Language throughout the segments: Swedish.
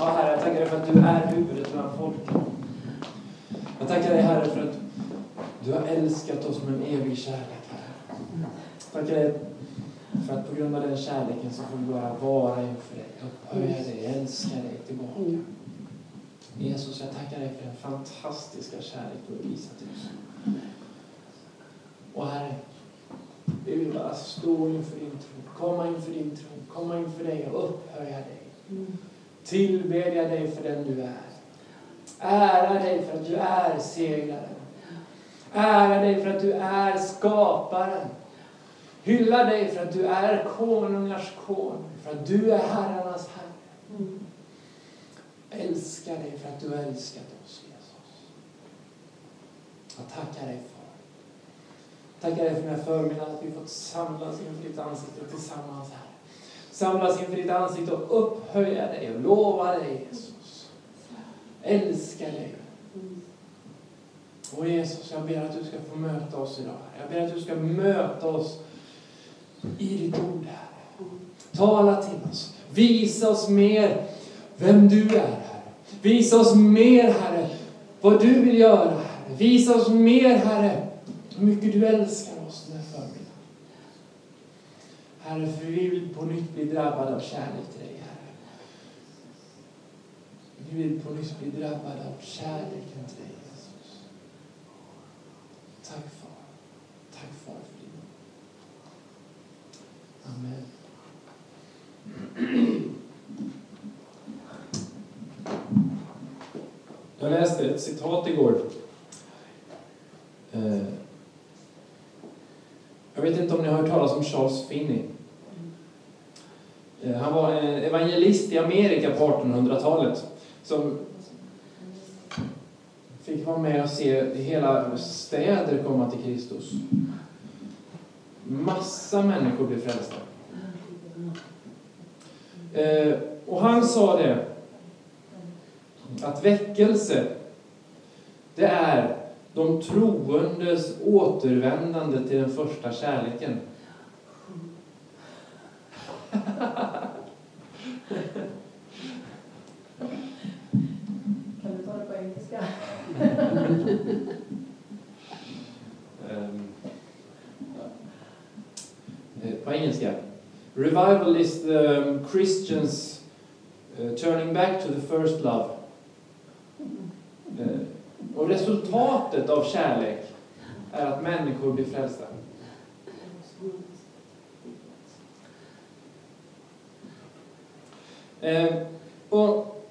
Ja, Herre, jag tackar dig för att du är huvudet bland folken. Jag tackar dig, Herre, för att du har älskat oss med en evig kärlek, Herre. Jag tackar dig för att på grund av den kärleken så får vi bara vara inför dig, upphöja dig, älska dig tillbaka. Jesus, jag tackar dig för den fantastiska kärlek du har visat oss. Och Herre, vi vill bara stå inför din tro, komma inför din tro, komma inför dig och upphöja dig. Mm. Tillbedja dig för den du är. Ära dig för att du är segraren. Ära dig för att du är skaparen. Hylla dig för att du är konungars konung, för att du är herrarnas herre. Älska dig för att du har älskat oss, Jesus. Jag tackar dig för Tackar dig för den här förmiddagen, att vi fått samlas inför ditt ansikte tillsammans här. Samlas inför ditt ansikte och upphöja dig och lova dig, Jesus. Älska dig. Och Jesus, jag ber att du ska få möta oss idag. Jag ber att du ska möta oss i ditt ord, Herre. Tala till oss. Visa oss mer vem du är, Herre. Visa oss mer, Herre, vad du vill göra, Herre. Visa oss mer, Herre, hur mycket du älskar oss. Herre, för vi vill på nytt bli drabbade av kärlek till dig, Herre. Vi vill på nytt bli drabbade av kärleken till dig, Jesus. Tack, Far. Tack, Far, för din Amen. Jag läste ett citat igår. Eh, jag vet inte om ni har hört talas om Charles Finney. Eh, han var evangelist i Amerika på 1800-talet som fick vara med och se hela städer komma till Kristus. Massa människor blev frälsta. Eh, och han sa det, att väckelse, det är de troendes återvändande till den första kärleken. Kan du ta det på engelska? Ehm, eh, på engelska. Revival is the ehm, Christians uh, turning back to the first love. Uh, och resultatet av kärlek är att människor blir frälsta. Eh, och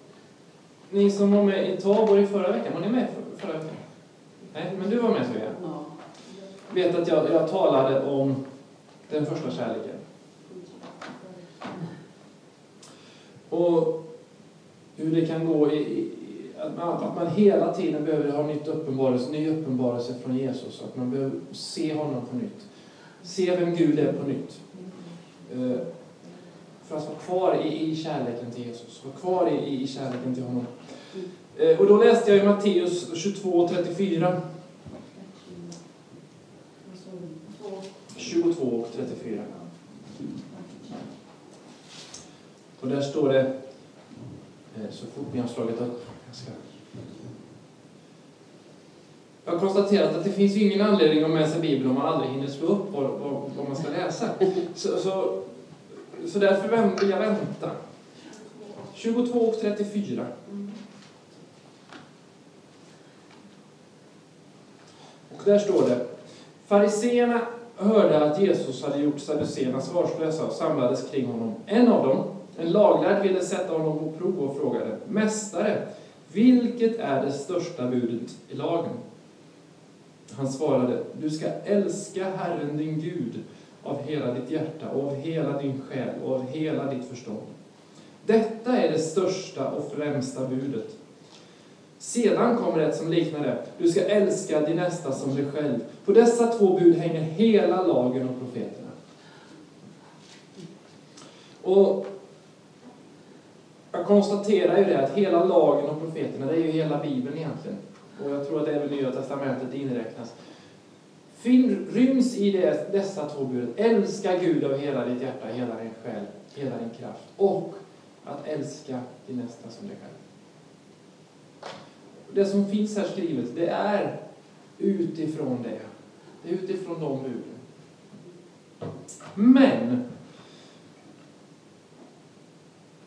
ni som var med i Tabor i förra veckan, var ni med förra veckan? Nej, men du var med Sofia. Ja. Vet att jag, jag talade om den första kärleken. Och hur det kan gå i, i att, man, att man hela tiden behöver ha nytt uppenbarelse, ny uppenbarelse från Jesus. Att man behöver se honom på nytt. Se vem Gud är på nytt. Eh, för att vara kvar i, i kärleken till Jesus. Vara kvar i, i kärleken till honom. Eh, och då läste jag i Matteus 22 och 34. 22 och 34. Och där står det, eh, så fort ni har slagit upp, jag ska... Jag har konstaterat att det finns ju ingen anledning att med sig Bibeln om man aldrig hinner slå upp vad, vad, vad man ska läsa. Så, så, så därför vill jag vänta. 22 och 34. Där står det, Fariseerna hörde att Jesus hade gjort saduceerna svarslösa och samlades kring honom. En av dem, en laglärd, ville sätta honom på prov och frågade Mästare, vilket är det största budet i lagen? Han svarade, du ska älska Herren din Gud av hela ditt hjärta och av hela din själ och av hela ditt förstånd. Detta är det största och främsta budet. Sedan kommer ett som liknar det. Du ska älska din nästa som dig själv. På dessa två bud hänger hela lagen och profeterna. Och jag konstaterar ju det att hela lagen och profeterna, det är ju hela Bibeln egentligen. Och jag tror att även Nya Testamentet inräknas. Fin, ryms i det, dessa två bud. Älska Gud av hela ditt hjärta, hela din själ, hela din kraft. Och att älska din nästa som dig själv. Det som finns här skrivet, det är utifrån det. Det är utifrån de buden. Men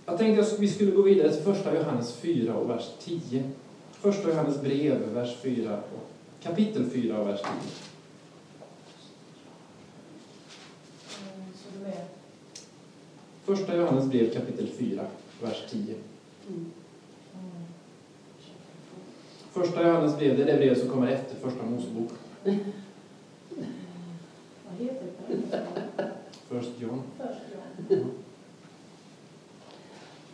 jag tänkte att vi skulle gå vidare till första Johannes 4 och vers 10. Första Johannes brev, vers 4, och kapitel 4 och vers 10. Första Johannes brev kapitel 4, vers 10. Första Johannes brev, det är det brev som kommer efter Första Mosebok. Vad heter det? First John. Ja.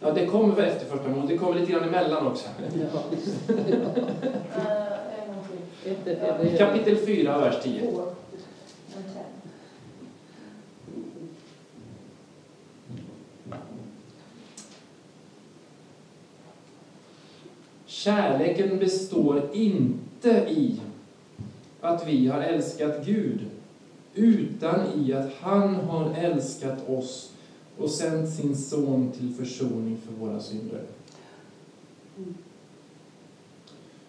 Ja, det kommer väl efter Första Mosebok. Det kommer lite grann emellan också. Kapitel 4, vers 10. Två. En fem. Kärleken består inte i att vi har älskat Gud, utan i att han har älskat oss och sänt sin son till försoning för våra synder.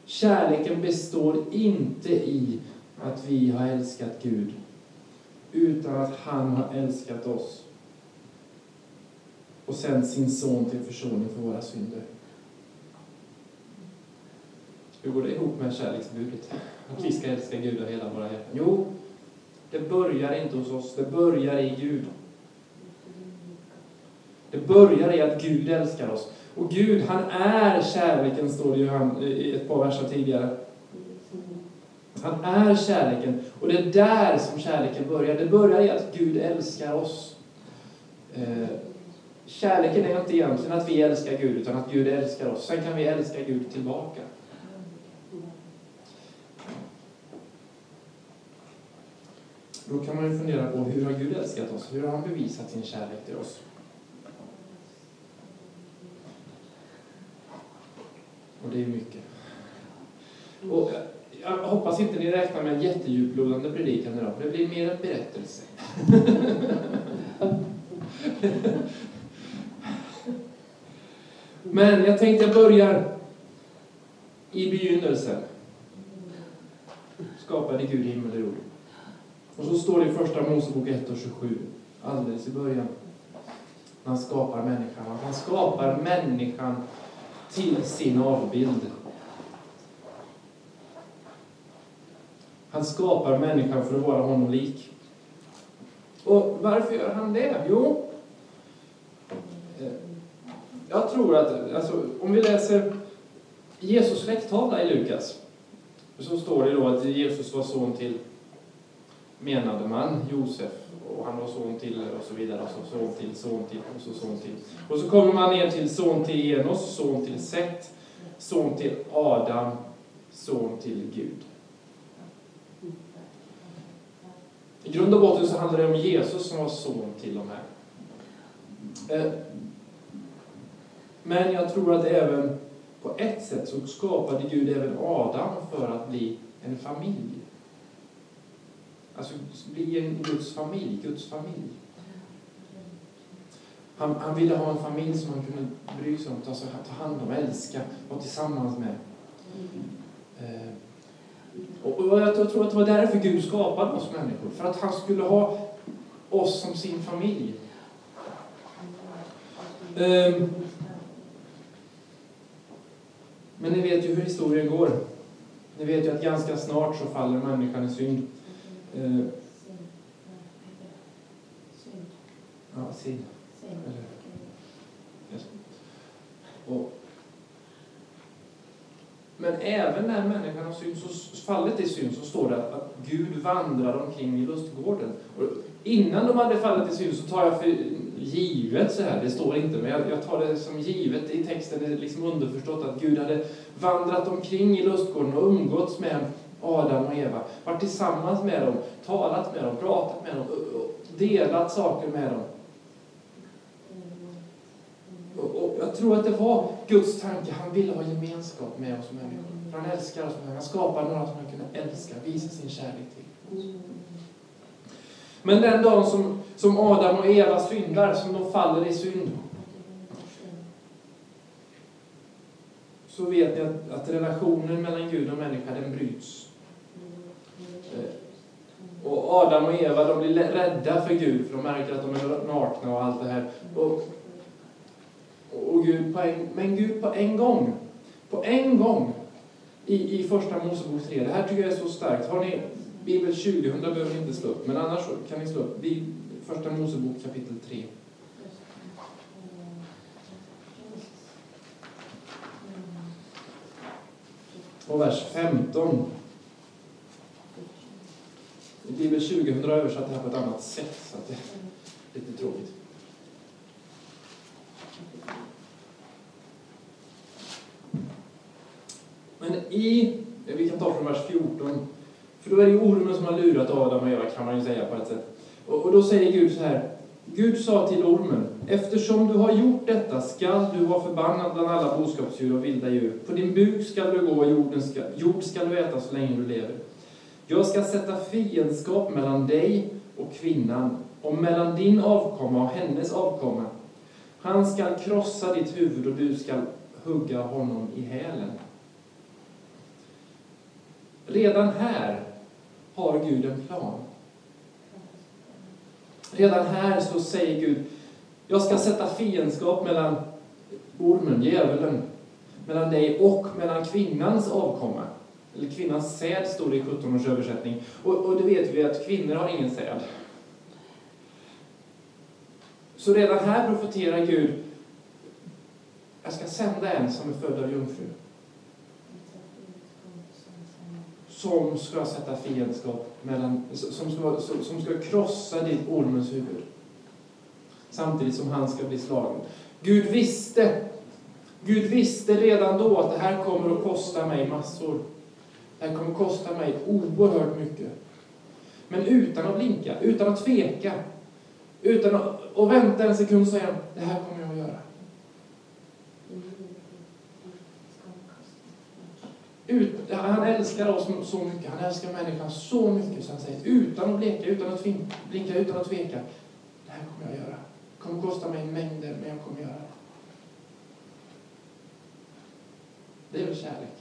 Kärleken består inte i att vi har älskat Gud, utan att han har älskat oss och sänt sin son till försoning för våra synder. Hur går det ihop med kärleksbudet? Att vi ska älska Gud av hela våra hjärtan? Jo, det börjar inte hos oss, det börjar i Gud. Det börjar i att Gud älskar oss. Och Gud, han är kärleken, står det ju han- eh, i ett par verser tidigare. Han är kärleken. Och det är där som kärleken börjar. Det börjar i att Gud älskar oss. Eh, kärleken är inte egentligen att vi älskar Gud, utan att Gud älskar oss. Sen kan vi älska Gud tillbaka. Då kan man ju fundera på hur har Gud älskat oss? Hur har han bevisat sin kärlek till oss? Och det är mycket. Och jag- jag hoppas inte ni räknar med en jättedjuplodande predikan idag, för det blir mer en berättelse. Men jag tänkte jag börjar i begynnelsen. Skapade Gud himmel och jord. Och så står det i Första Mosebok 1 och 27, alldeles i början. Han skapar människan. Han skapar människan till sin avbild. Han skapar människan för att vara honom lik. Och varför gör han det? Jo, eh, jag tror att, alltså, om vi läser Jesus släkttavla i Lukas, så står det då att Jesus var son till menade man Josef och han var son till och så vidare och så son till, son till och så son till. Och så kommer man ner till son till Enos, son till Set, son till Adam, son till Gud. I grund och botten så handlar det om Jesus som var son till de här. Eh, men jag tror att även på ett sätt så skapade Gud även Adam för att bli en familj. Alltså bli en Guds familj, Guds familj. Han, han ville ha en familj som han kunde bry sig om, ta, ta hand om, älska, vara tillsammans med. Eh, och, och jag tror att det var därför Gud skapade oss människor. För att han skulle ha oss som sin familj. Eh, men ni vet ju hur historien går. Ni vet ju att ganska snart så faller människan i synd. Eh, ja, synd. Och, men även när människan har synd, så fallit i synd, så står det att Gud vandrar omkring i lustgården. Och innan de hade fallit i synd så tar jag för givet så här, det står inte, men jag, jag tar det som givet i texten, det är liksom underförstått att Gud hade vandrat omkring i lustgården och umgåtts med Adam och Eva, varit tillsammans med dem, talat med dem, pratat med dem, delat saker med dem. Och, jag tror att det var Guds tanke. Han ville ha gemenskap med oss människor. För han älskar oss människor. Han skapar några som han kunde älska, visa sin kärlek till. Men den dagen som, som Adam och Eva syndar, som de faller i synd, så vet ni att, att relationen mellan Gud och människa den bryts. Och Adam och Eva de blir rädda för Gud för de märker att de är nakna och allt det här. Och, och Gud på en, men Gud på en gång, på en gång i, i första Mosebok 3. Det här tycker jag är så starkt. Har ni Bibel 2000 behöver ni inte slå upp, men annars kan ni slå upp första Mosebok kapitel 3. Och vers 15. Bibel 2000 har översatt det här på ett annat sätt, så att det är lite tråkigt. Men i, vi kan ta från vers 14, för då är det ju ormen som har lurat Adam och Eva kan man ju säga på ett sätt. Och, och då säger Gud så här, Gud sa till ormen, eftersom du har gjort detta skall du vara förbannad bland alla boskapsdjur och vilda djur. På din buk skall du gå och jorden ska, jord skall du äta så länge du lever. Jag ska sätta fiendskap mellan dig och kvinnan och mellan din avkomma och hennes avkomma. Han skall krossa ditt huvud och du skall hugga honom i hälen. Redan här har Gud en plan. Redan här så säger Gud, jag ska sätta fiendskap mellan ormen, djävulen, mellan dig och mellan kvinnans avkomma. Eller kvinnans säd står det i 17 års översättning. Och, och det vet vi att kvinnor har ingen säd. Så redan här profeterar Gud, jag ska sända en som är född av jungfru. Som ska sätta fiendskap mellan, som ska, som ska krossa ditt ormens huvud. Samtidigt som han ska bli slagen. Gud visste, Gud visste redan då att det här kommer att kosta mig massor. Det här kommer kosta mig oerhört mycket. Men utan att blinka, utan att tveka, utan att, och vänta en sekund och säga det här kommer jag att göra. Ut, han älskar oss så mycket, han älskar människan så mycket så han säger utan att bleka, utan att blinka, utan att tveka. Det här kommer jag att göra. Det kommer kosta mig mängder, men jag kommer att göra det. Det är väl kärlek?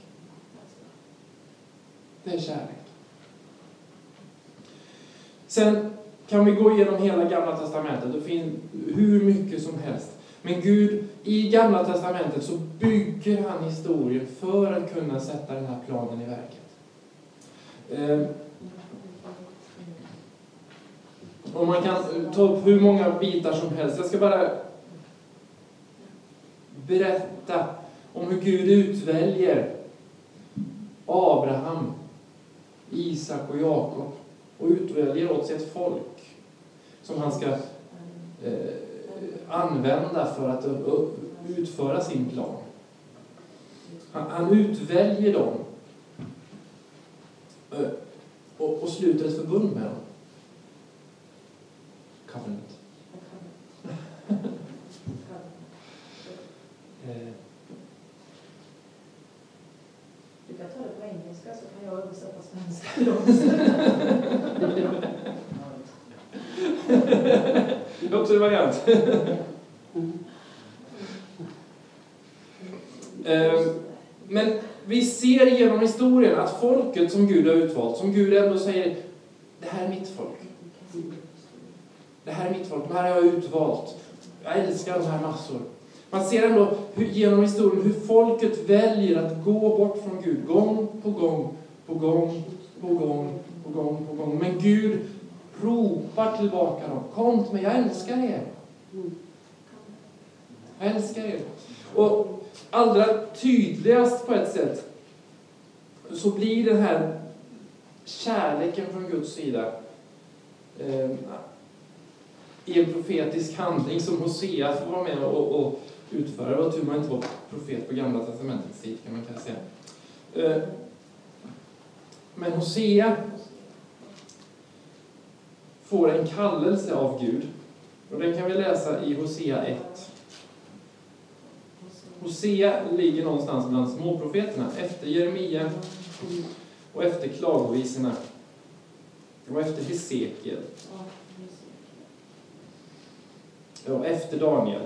Det är kärlek. Sen kan vi gå igenom hela Gamla Testamentet. Det finns hur mycket som helst. Men Gud, i Gamla Testamentet så bygger han historien för att kunna sätta den här planen i verket. Ehm, och man kan eh, ta upp hur många bitar som helst. Jag ska bara berätta om hur Gud utväljer Abraham, Isak och Jakob och utväljer åt sig ett folk som han ska eh, använda för att utföra sin plan. Han, han utväljer dem eh, och, och sluter ett förbund med dem. Covenant. Du kan ta det på engelska så kan jag översätta svenska. Det är också en variant. Ehm, men vi ser genom historien att folket som Gud har utvalt, som Gud ändå säger, det här är mitt folk. Det här är mitt folk, de här har jag utvalt. Jag älskar de här massor. Man ser ändå hur, genom historien hur folket väljer att gå bort från Gud gång på gång, på gång, på gång, på gång, på gång. Men Gud ropar tillbaka dem. Kom till mig, jag älskar er. Jag älskar er. Och allra tydligast på ett sätt så blir den här kärleken från Guds sida eh, i en profetisk handling som Hosea får vara med och, och utföra. Det var tur man inte var profet på Gamla Testamentets tid kan man kanske säga. Eh, men Hosea får en kallelse av Gud. Och den kan vi läsa i Hosea 1. Hosea ligger någonstans bland småprofeterna, efter Jeremia och efter klagovisorna. Och efter Hesekiel. Ja, efter Daniel.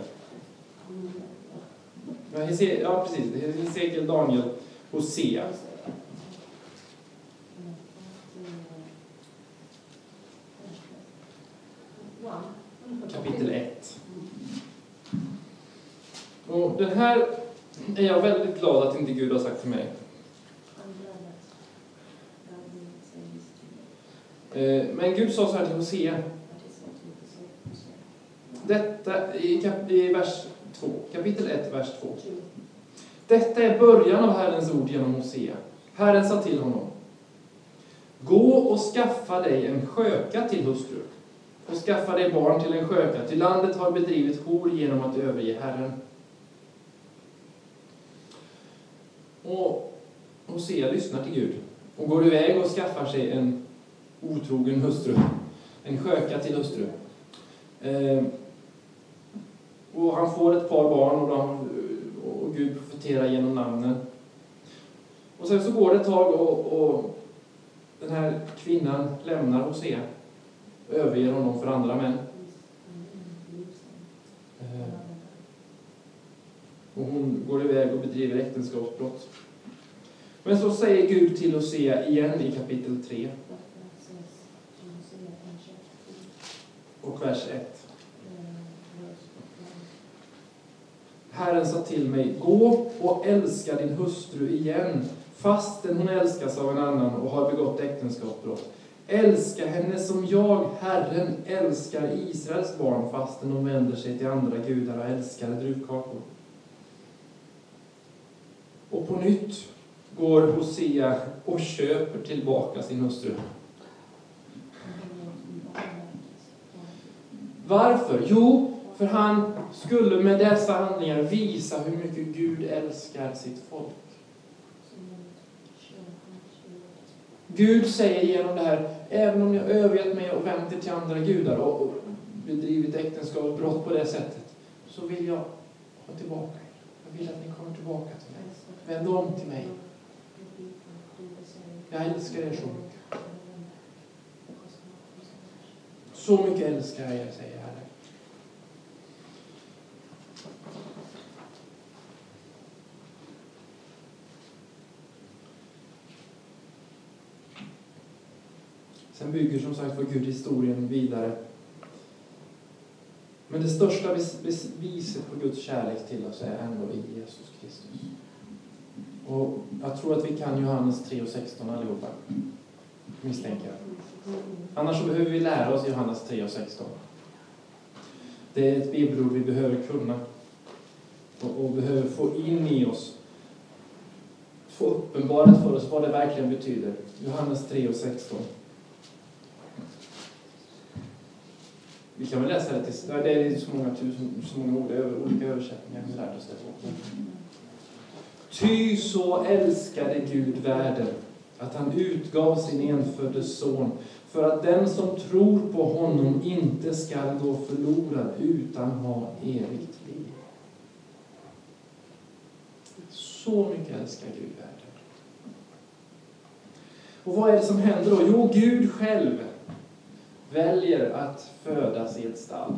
Ja, Hese- ja precis. Hesekiel, Daniel, Hosea. Kapitel 1. Och den här är jag väldigt glad att inte Gud har sagt till mig. Eh, men Gud sa så här till Hosea. Detta i, kap, i vers 2, kapitel 1, vers 2. Detta är början av Herrens ord genom Hosea. Herren sa till honom. Gå och skaffa dig en sköka till hustru och skaffa dig barn till en sköka, till landet har bedrivit hor genom att överge Herren. Och Hosea lyssnar till Gud och går iväg och skaffar sig en otrogen hustru, en sköka till hustru. Eh, och han får ett par barn och, de, och Gud profeterar genom namnen. Och sen så går det ett tag och, och den här kvinnan lämnar Hosea och överger honom för andra män. Eh, och hon går iväg och bedriver äktenskapsbrott. Men så säger Gud till Hosea igen i kapitel 3 och vers 1. Herren sa till mig, gå och älska din hustru igen, fastän hon älskas av en annan och har begått äktenskapsbrott. Älska henne som jag, Herren, älskar Israels barn, fastän de vänder sig till andra gudar och älskar druvkakor. Och på nytt går Hosea och köper tillbaka sin hustru. Varför? Jo, för han skulle med dessa handlingar visa hur mycket Gud älskar sitt folk. Gud säger genom det här, även om jag övergett mig och vänt er till andra gudar och bedrivit äktenskap och brott på det sättet, så vill jag ha tillbaka er. Jag vill att ni kommer tillbaka till mig. Vänd om till mig. Jag älskar er så mycket. Så mycket älskar jag er, säger Herren. Sen bygger som sagt för Gud historien vidare. Men det största beviset på Guds kärlek till oss är ändå i Jesus Kristus. Och jag tror att vi kan Johannes 3 och 16 allihopa. Misstänker jag. Annars så behöver vi lära oss Johannes 3 och 16. Det är ett bibelord vi behöver kunna. Och, och behöver få in i oss. Få uppenbarat för oss vad det verkligen betyder. Johannes 3 och 16. Vi kan väl läsa det till... Det är så många tusen, så många ord, olika översättningar vi lärt oss det på. Ty så älskade Gud världen att han utgav sin enfödde son för att den som tror på honom inte skall gå förlorad utan ha evigt liv. Så mycket älskar Gud världen. Och vad är det som händer då? Jo, Gud själv väljer att födas i ett stall.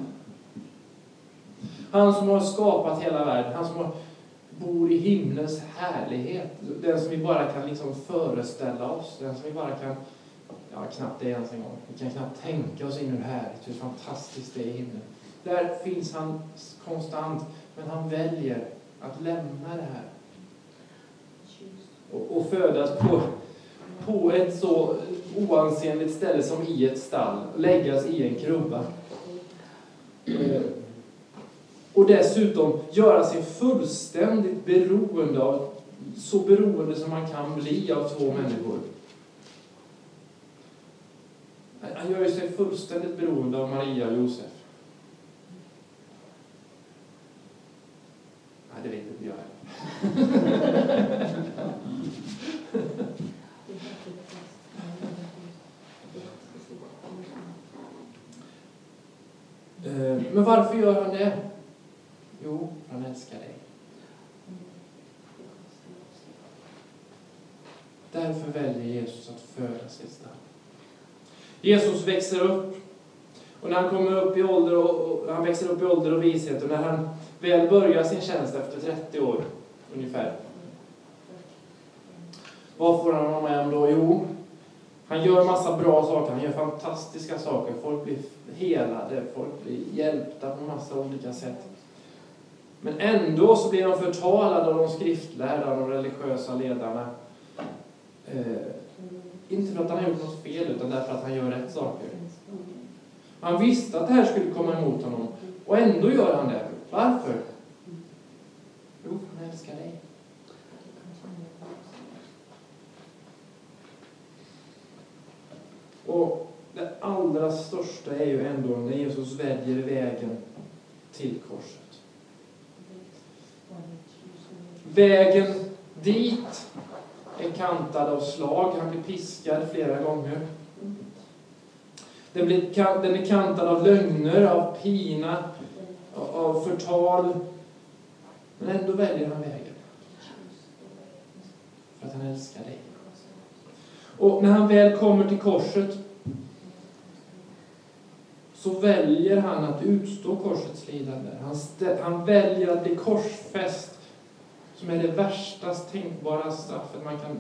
Han som har skapat hela världen, han som har, bor i himlens härlighet, den som vi bara kan liksom föreställa oss, den som vi bara kan, ja knappt det ens en gång, vi kan knappt tänka oss in hur härligt, hur fantastiskt det är i himlen. Där finns han konstant, men han väljer att lämna det här och, och födas på, på ett så oansenligt ställe som i ett stall, läggas i en krubba. Mm. Och dessutom göra sig fullständigt beroende av, så beroende som man kan bli av två människor. Han gör sig fullständigt beroende av Maria och Josef. Nej, det vet inte jag heller. Eh, Men varför gör han det? Jo, han älskar dig. Därför väljer Jesus att födas. Jesus växer upp. Och när han kommer upp i ålder och, och han växer upp i ålder och vishet och när han väl börjar sin tjänst efter 30 år ungefär. Vad får han vara med om då? Jo, han gör massa bra saker. Han gör fantastiska saker. Folk blir helade, folk blir hjälpta på massa olika sätt. Men ändå så blir de förtalade av de skriftlärda, de religiösa ledarna. Eh, inte för att han har gjort något fel, utan därför att han gör rätt saker. Han visste att det här skulle komma emot honom, och ändå gör han det. Varför? Jo, han älskar dig. Och det allra största är ju ändå när Jesus väljer vägen till korset. Vägen dit är kantad av slag. Han blir piskad flera gånger. Den, blir, den är kantad av lögner, av pina, av förtal. Men ändå väljer han vägen. För att han älskar dig. Och när han väl kommer till korset så väljer han att utstå korsets lidande. Han, han väljer att bli korsfäst, som är det värsta tänkbara straffet man kan,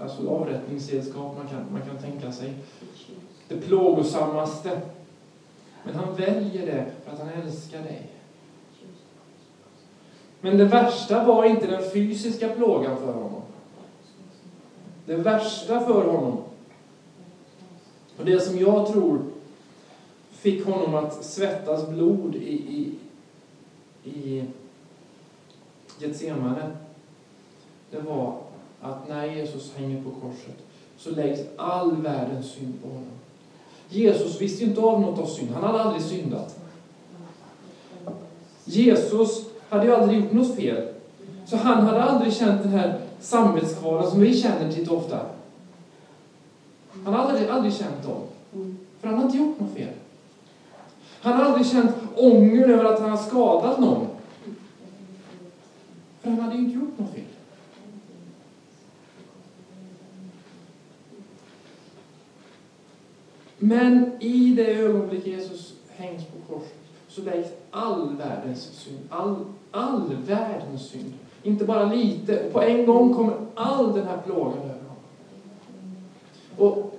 alltså avrättningsredskap man kan, man kan tänka sig. Det plågosammaste. Men han väljer det för att han älskar dig. Men det värsta var inte den fysiska plågan för honom. Det värsta för honom, och det som jag tror fick honom att svettas blod i, i, i Getsemane, det var att när Jesus hänger på korset så läggs all världens synd på honom. Jesus visste inte av något av synd. Han hade aldrig syndat. Jesus hade ju aldrig gjort något fel. Så han hade aldrig känt den här samvetskvalen som vi känner lite ofta. Han hade aldrig, aldrig känt dem. För han hade inte gjort något fel. Han hade aldrig känt ånger över att han har skadat någon. För hade ju inte gjort något fel. Men i det ögonblick Jesus hängs på korset så läggs all världens synd, all, all världens synd, inte bara lite, och på en gång kommer all den här plågan över honom. Och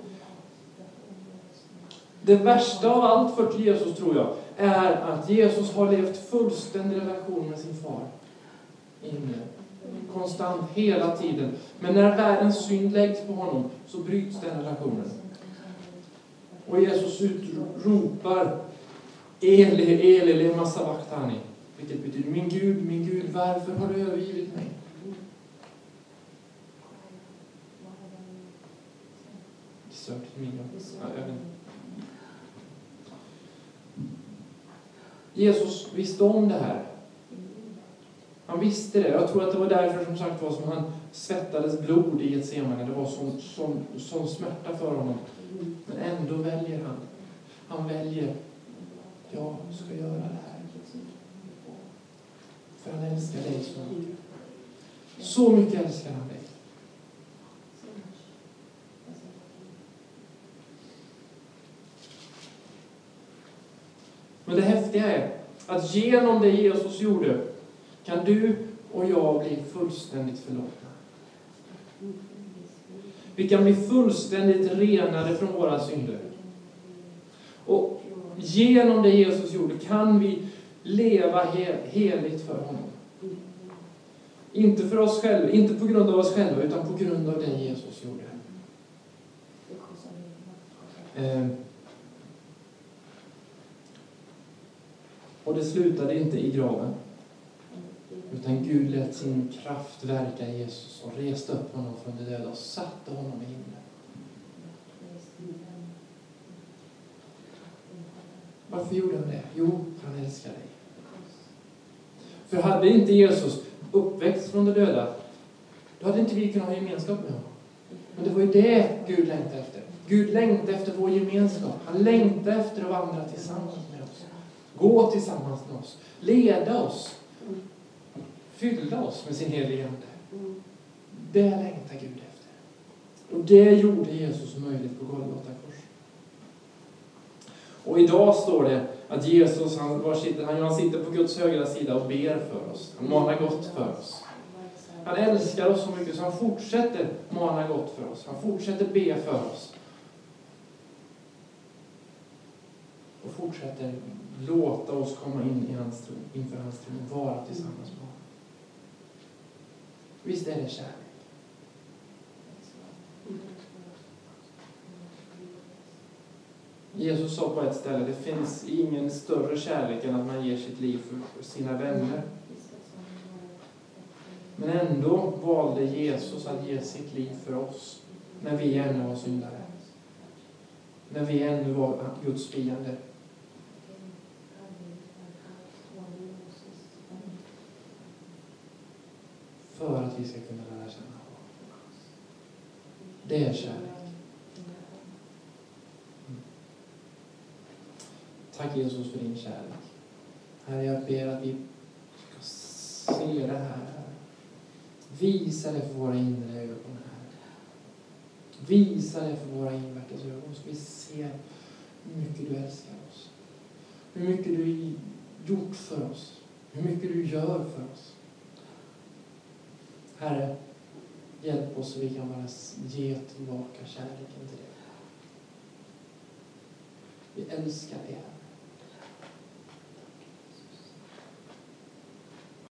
det värsta av allt för Jesus, tror jag, är att Jesus har levt fullständig relation med sin far. Inne. Konstant, hela tiden. Men när världens synd läggs på honom så bryts den relationen. Och Jesus utropar Eli, Eli, lema sabachthani. Vilket betyder Min Gud, min Gud, varför har du övergivit mig? Ja, Jesus visste om det här. Han visste det. Jag tror att det var därför som sagt var som han svettades blod i Getsemane. Det var sån, sån, sån smärta för honom. Men ändå väljer han. Han väljer, jag ska göra det här. För han älskar dig så mycket. Så mycket älskar han dig. Men det häftiga är att genom det Jesus gjorde kan du och jag bli fullständigt förlåtna. Vi kan bli fullständigt renade från våra synder. Och genom det Jesus gjorde kan vi leva heligt för honom. Inte för oss själva, inte på grund av oss själva, utan på grund av det Jesus gjorde. Eh. Och det slutade inte i graven. Utan Gud lät sin kraft verka i Jesus och reste upp honom från de döda och satte honom i himlen. Varför gjorde han det? Jo, för han älskar dig. För hade inte Jesus uppväxt från de döda, då hade inte vi kunnat ha gemenskap med honom. Men det var ju det Gud längtade efter. Gud längtade efter vår gemenskap. Han längtade efter att vandra tillsammans med oss. Gå tillsammans med oss. Leda oss. Fylla oss med sin helige Ande. Det längtar Gud efter. Och det gjorde Jesus möjligt på Golgata kors. Och idag står det att Jesus, han, var sitter, han, han sitter på Guds högra sida och ber för oss. Han manar gott för oss. Han älskar oss så mycket så han fortsätter mana gott för oss. Han fortsätter be för oss. Och fortsätter låta oss komma in i hans tron, inför hans tron och vara tillsammans med honom. Visst är det kärlek? Jesus sa på ett ställe, det finns ingen större kärlek än att man ger sitt liv för sina vänner. Men ändå valde Jesus att ge sitt liv för oss när vi ännu var syndare. När vi ännu var Guds fiender. För att vi ska kunna lära känna honom. Det är kärlek. Tack Jesus för din kärlek. Herre, jag ber att vi ska se det här. Visa det för våra inre ögon. här. Visa det för våra invärtes ögon så vi ser hur mycket du älskar oss. Hur mycket du gjort för oss. Hur mycket du gör för oss. Herre, hjälp oss så vi kan bara ge tillbaka kärleken till dig. Vi älskar dig, Herre.